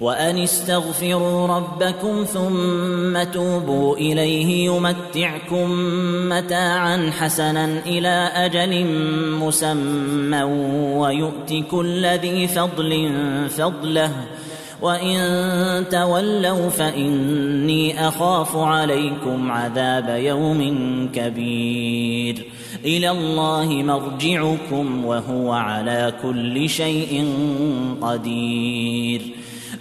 وأن استغفروا ربكم ثم توبوا إليه يمتعكم متاعا حسنا إلى أجل مسمى ويؤت كل ذي فضل فضله وإن تولوا فإني أخاف عليكم عذاب يوم كبير إلى الله مرجعكم وهو على كل شيء قدير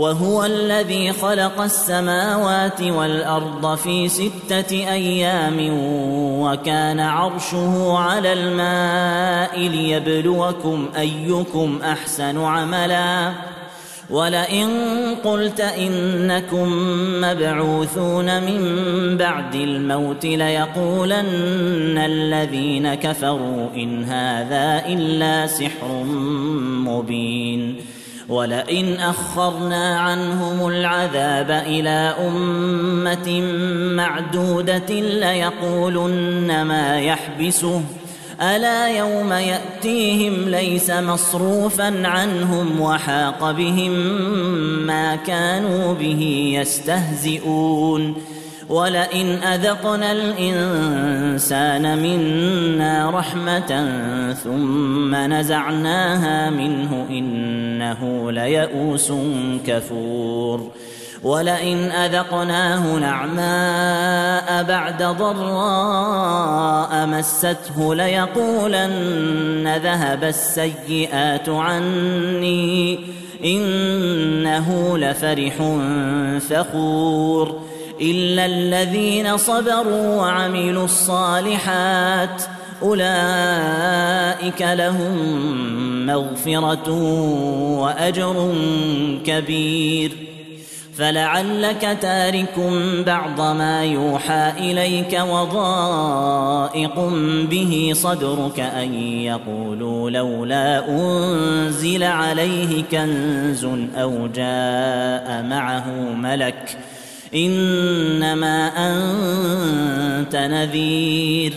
وهو الذي خلق السماوات والأرض في ستة أيام وكان عرشه على الماء ليبلوكم أيكم أحسن عملا. ولئن قلت إنكم مبعوثون من بعد الموت ليقولن الذين كفروا إن هذا إلا سحر مبين. ولئن أخرنا عنهم العذاب إلى أمة معدودة ليقولن ما يحبسه. ألا يوم يأتيهم ليس مصروفا عنهم وحاق بهم ما كانوا به يستهزئون. ولئن أذقنا الإنسان منا رحمة ثم نزعناها منه إنه ليئوس كفور. ولئن أذقناه نعماء بعد ضراء مسته ليقولن ذهب السيئات عني إنه لفرح فخور. الا الذين صبروا وعملوا الصالحات اولئك لهم مغفره واجر كبير فلعلك تارك بعض ما يوحى اليك وضائق به صدرك ان يقولوا لولا انزل عليه كنز أو جاء معه ملك إنما أنت نذير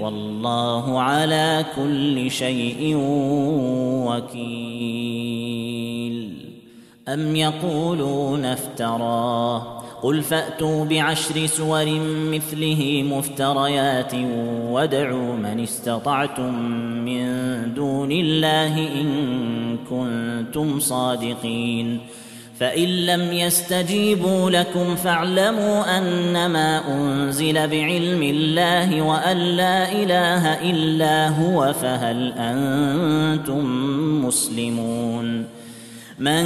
والله على كل شيء وكيل. أم يقولون افتراه؟ قل فأتوا بعشر سور مثله مفتريات وادعوا من استطعتم من دون الله إن كنتم صادقين. فإن لم يستجيبوا لكم فاعلموا أنما أنزل بعلم الله وأن لا إله إلا هو فهل أنتم مسلمون من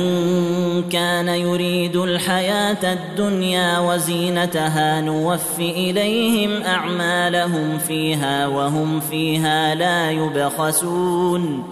كان يريد الحياة الدنيا وزينتها نوف إليهم أعمالهم فيها وهم فيها لا يبخسون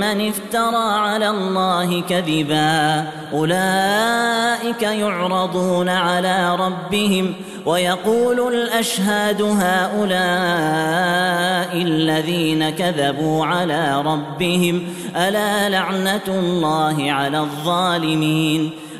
افترى على الله كذبا. أولئك يعرضون على ربهم ويقول الأشهاد هؤلاء الذين كذبوا على ربهم ألا لعنة الله على الظالمين.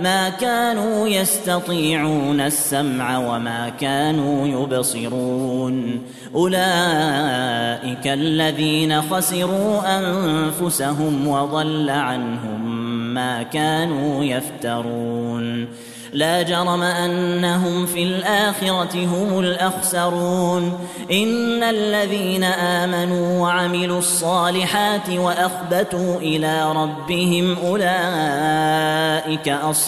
ما كانوا يستطيعون السمع وما كانوا يبصرون. أولئك الذين خسروا أنفسهم وضل عنهم ما كانوا يفترون. لا جرم أنهم في الآخرة هم الأخسرون. إن الذين آمنوا وعملوا الصالحات وأخبتوا إلى ربهم أولئك أصحاب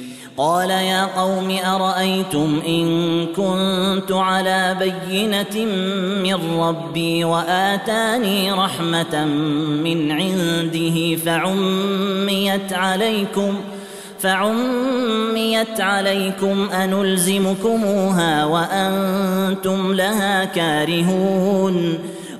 قال يا قوم أرأيتم إن كنت على بينة من ربي وآتاني رحمة من عنده فعميت عليكم فعميت عليكم أنلزمكموها وأنتم لها كارهون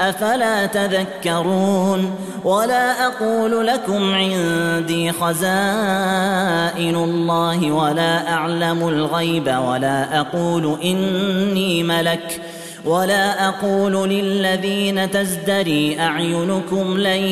أفلا تذكرون ولا أقول لكم عندي خزائن الله ولا أعلم الغيب ولا أقول إني ملك ولا أقول للذين تزدري أعينكم لن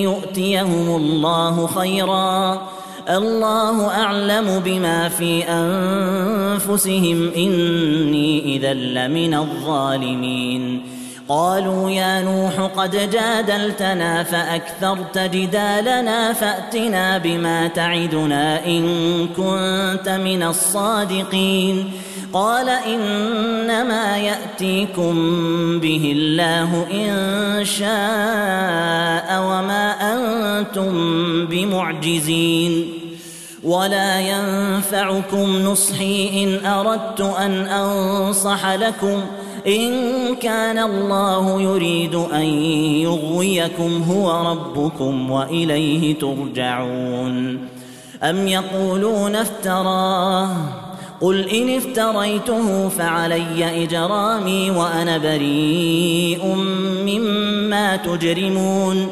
يؤتيهم الله خيرا الله أعلم بما في أنفسهم إني إذا لمن الظالمين قالوا يا نوح قد جادلتنا فأكثرت جدالنا فأتنا بما تعدنا إن كنت من الصادقين. قال إنما يأتيكم به الله إن شاء وما أنتم بمعجزين. ولا ينفعكم نصحي إن أردت أن أنصح لكم. إن كان الله يريد أن يغويكم هو ربكم وإليه ترجعون. أم يقولون افتراه قل إن افتريته فعلي إجرامي وأنا بريء مما تجرمون.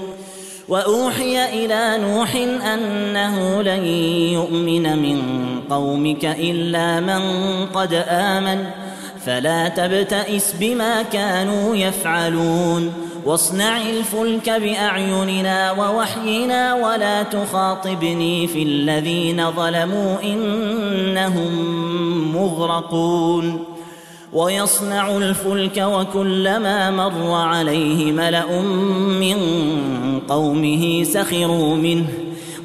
وأوحي إلى نوح أنه لن يؤمن من قومك إلا من قد آمن. فلا تبتئس بما كانوا يفعلون. واصنع الفلك بأعيننا ووحينا ولا تخاطبني في الذين ظلموا إنهم مغرقون. ويصنع الفلك وكلما مر عليه ملأ من قومه سخروا منه.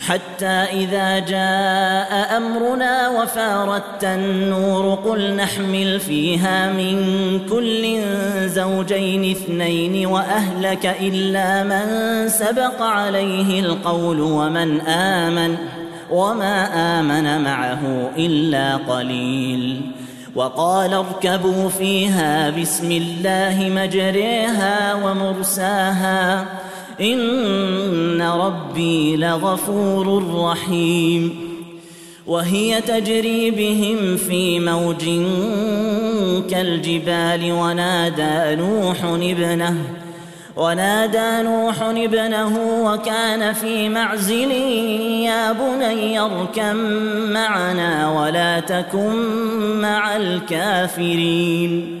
حتى إذا جاء أمرنا وفارت النور قل نحمل فيها من كل زوجين اثنين وأهلك إلا من سبق عليه القول ومن آمن وما آمن معه إلا قليل وقال اركبوا فيها بسم الله مجريها ومرساها إن ربي لغفور رحيم. وهي تجري بهم في موج كالجبال ونادى نوح ابنه ونادى نوح ابنه وكان في معزل يا بني اركم معنا ولا تكن مع الكافرين.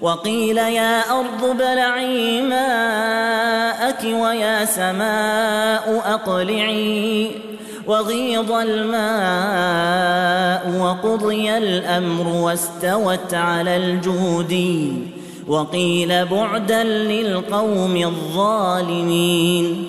وقيل يا أرض بلعي ماءك ويا سماء أقلعي وغيض الماء وقضي الأمر واستوت على الجودي وقيل بعدا للقوم الظالمين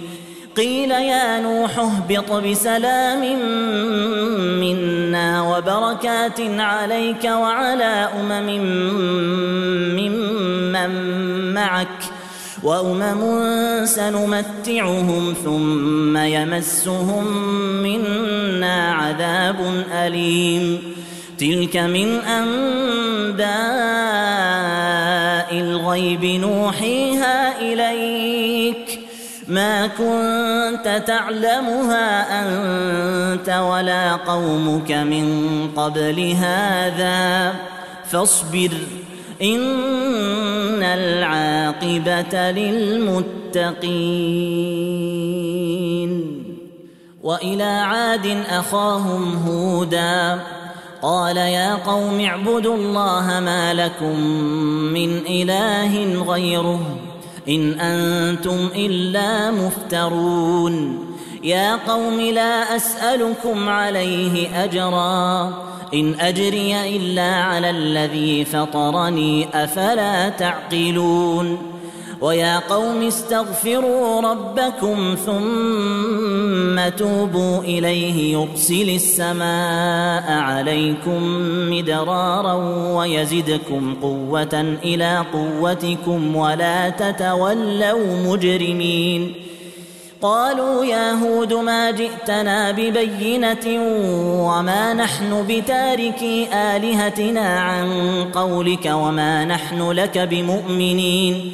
قيل يا نوح اهبط بسلام منا وبركات عليك وعلى أمم ممن معك وأمم سنمتعهم ثم يمسهم منا عذاب أليم. تلك من أنباء الغيب نوحيها إليك. ما كنت تعلمها أنت ولا قومك من قبل هذا فاصبر إن العاقبة للمتقين. وإلى عاد أخاهم هودا قال يا قوم اعبدوا الله ما لكم من إله غيره. إن أنتم إلا مفترون. يا قوم لا أسألكم عليه أجرا. إن أجري إلا على الذي فطرني أفلا تعقلون. ويا قوم استغفروا ربكم ثم توبوا إليه يرسل السماء عليكم مدرارا ويزدكم قوة إلى قوتكم ولا تتولوا مجرمين قالوا يا هود ما جئتنا ببينة وما نحن بتاركي آلهتنا عن قولك وما نحن لك بمؤمنين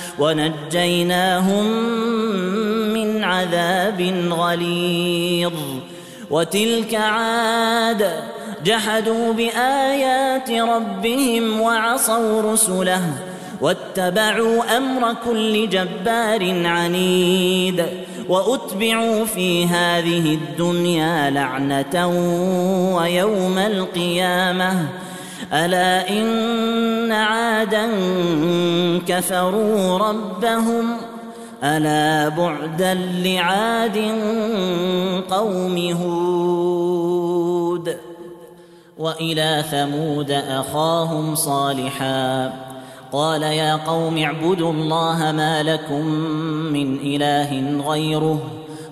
ونجيناهم من عذاب غليظ. وتلك عاد جحدوا بآيات ربهم وعصوا رسله واتبعوا أمر كل جبار عنيد. وأتبعوا في هذه الدنيا لعنة ويوم القيامة. ألا إن عادا كفروا ربهم ألا بعدا لعاد قوم هود وإلى ثمود أخاهم صالحا قال يا قوم اعبدوا الله ما لكم من إله غيره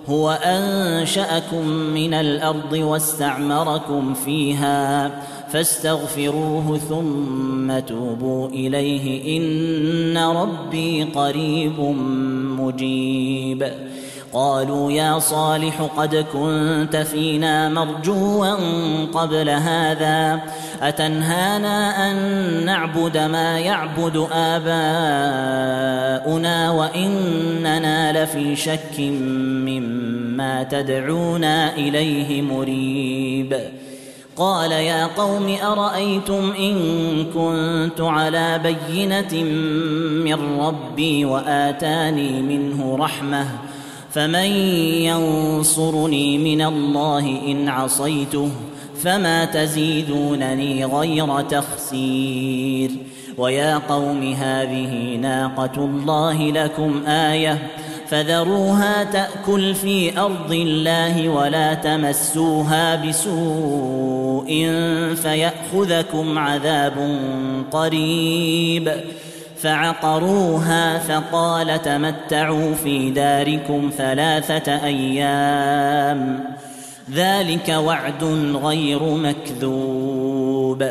هو أنشأكم من الأرض واستعمركم فيها فاستغفروه ثم توبوا إليه إن ربي قريب مجيب. قالوا يا صالح قد كنت فينا مرجوا قبل هذا أتنهانا أن نعبد ما يعبد آباؤنا وإننا لفي شك مما تدعونا إليه مريب. قال يا قوم أرأيتم إن كنت على بينة من ربي وآتاني منه رحمة فمن ينصرني من الله إن عصيته فما تزيدونني غير تخسير ويا قوم هذه ناقة الله لكم آية فذروها تأكل في أرض الله ولا تمسوها بسوء فيأخذكم عذاب قريب فعقروها فقال تمتعوا في داركم ثلاثة أيام ذلك وعد غير مكذوب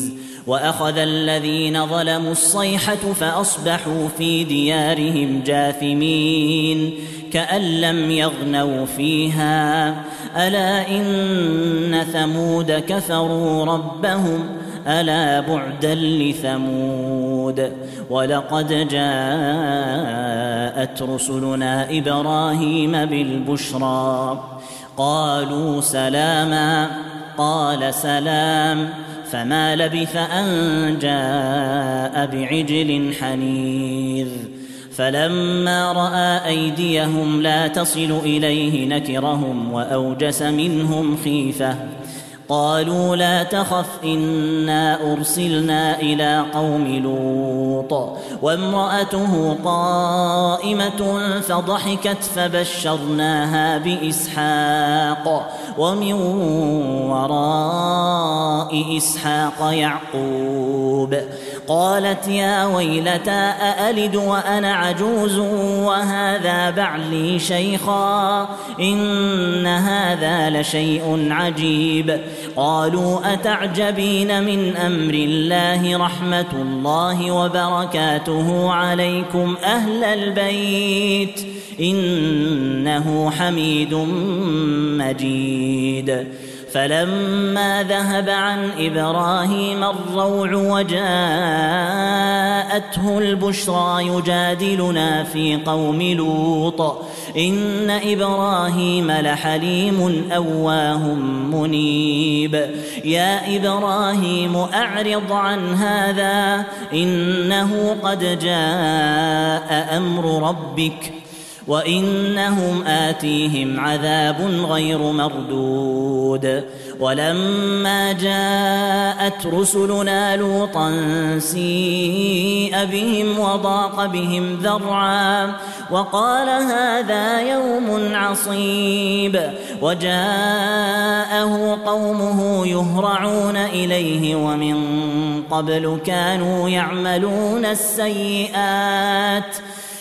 وأخذ الذين ظلموا الصيحة فأصبحوا في ديارهم جاثمين كأن لم يغنوا فيها. ألا إن ثمود كفروا ربهم؟ ألا بعدا لثمود؟ ولقد جاءت رسلنا إبراهيم بالبشرى. قالوا سلاما قال سلام. فما لبث ان جاء بعجل حنيذ فلما راى ايديهم لا تصل اليه نكرهم واوجس منهم خيفه قالوا لا تخف إنا أرسلنا إلى قوم لوط. وامرأته قائمة فضحكت فبشرناها بإسحاق. ومن وراء إسحاق يعقوب. قالت يا ويلتى أألد وأنا عجوز؟ وهذا بعلي شيخا إن هذا لشيء عجيب. قالوا أتعجبين من أمر الله رحمة الله وبركاته عليكم أهل البيت إنه حميد مجيد فلما ذهب عن إبراهيم الروع وجاءته البشرى يجادلنا في قوم لوط. إن إبراهيم لحليم أواه منيب. يا إبراهيم أعرض عن هذا إنه قد جاء أمر ربك. وإنهم آتيهم عذاب غير مردود. ولما جاءت رسلنا لوطا سيء بهم وضاق بهم ذرعا وقال هذا يوم عصيب. وجاءه قومه يهرعون إليه ومن قبل كانوا يعملون السيئات.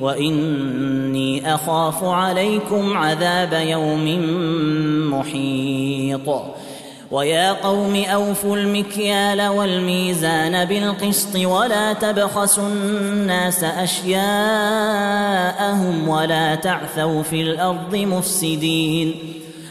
واني اخاف عليكم عذاب يوم محيط. ويا قوم اوفوا المكيال والميزان بالقسط ولا تبخسوا الناس اشياءهم ولا تعثوا في الأرض مفسدين.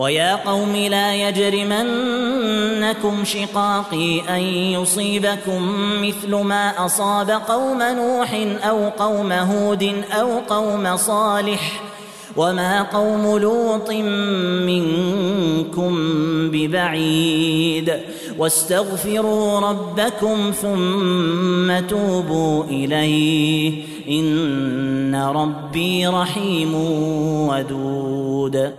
ويا قوم لا يجرمنكم شقاقي أن يصيبكم مثل ما أصاب قوم نوح أو قوم هود أو قوم صالح وما قوم لوط منكم ببعيد واستغفروا ربكم ثم توبوا إليه إن ربي رحيم ودود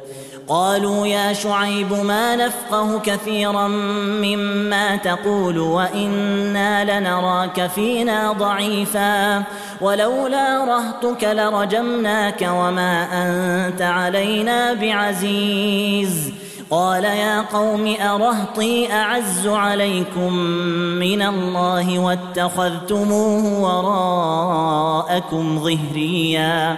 قالوا يا شعيب ما نفقه كثيرا مما تقول وإنا لنراك فينا ضعيفا ولولا رهطك لرجمناك وما أنت علينا بعزيز قال يا قوم أرهطي أعز عليكم من الله واتخذتموه وراءكم ظهريا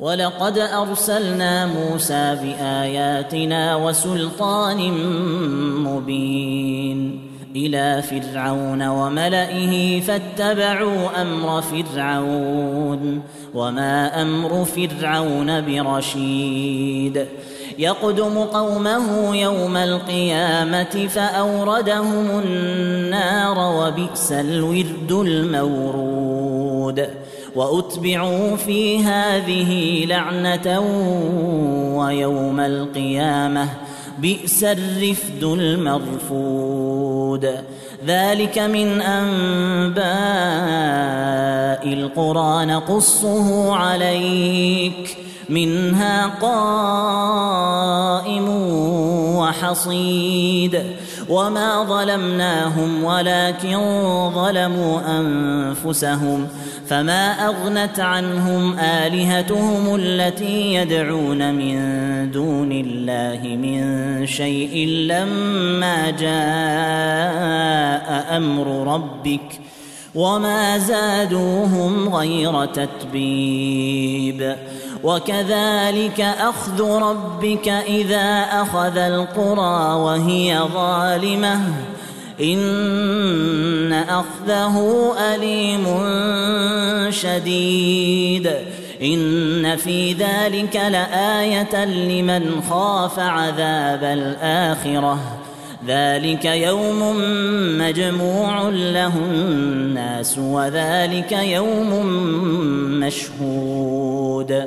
ولقد أرسلنا موسى بآياتنا وسلطان مبين إلى فرعون وملئه فاتبعوا أمر فرعون وما أمر فرعون برشيد يقدم قومه يوم القيامة فأوردهم النار وبئس الورد المورود وأتبعوا في هذه لعنة ويوم القيامة بئس الرفد المرفود. ذلك من أنباء القرى نقصه عليك. منها قائم وحصيد. وما ظلمناهم ولكن ظلموا انفسهم فما اغنت عنهم الهتهم التي يدعون من دون الله من شيء لما جاء أمر ربك وما زادوهم غير تتبيب وكذلك أخذ ربك إذا أخذ القرى وهي ظالمة. إن أخذه أليم شديد. إن في ذلك لآية لمن خاف عذاب الآخرة. ذلك يوم مجموع له الناس وذلك يوم مشهود.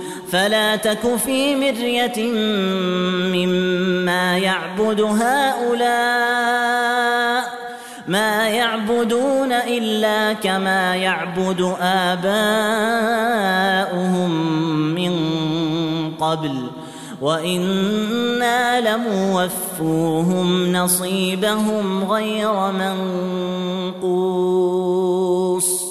فلا تك في مرية مما يعبد هؤلاء ما يعبدون إلا كما يعبد آباؤهم من قبل. وإنا لموفوهم نصيبهم غير منقوص.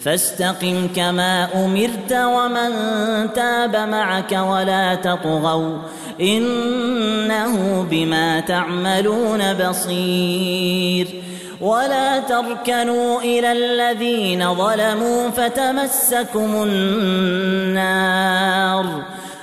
فاستقم كما أمرت ومن تاب معك ولا تطغوا إنه بما تعملون بصير. ولا تركنوا إلى الذين ظلموا فتمسكم النار.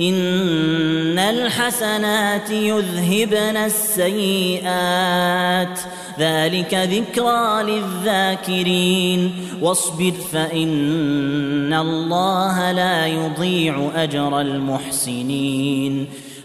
إن الحسنات يذهبن السيئات. ذلك ذكرى للذاكرين. واصبر فإن الله لا يضيع أجر المحسنين.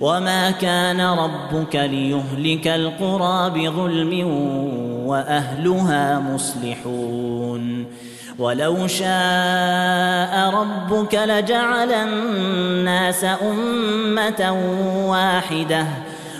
وما كان ربك ليهلك القرى بظلم واهلها مصلحون ولو شاء ربك لجعل الناس امه واحدة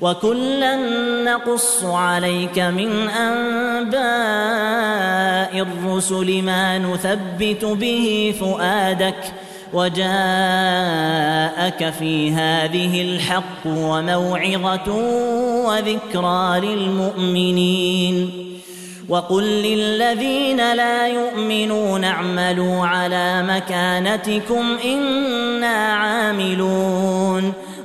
وكلا نقص عليك من انباء الرسل ما نثبت به فؤادك وجاءك في هذه الحق وموعظه وذكرى للمؤمنين وقل للذين لا يؤمنون اعملوا على مكانتكم أنا عاملون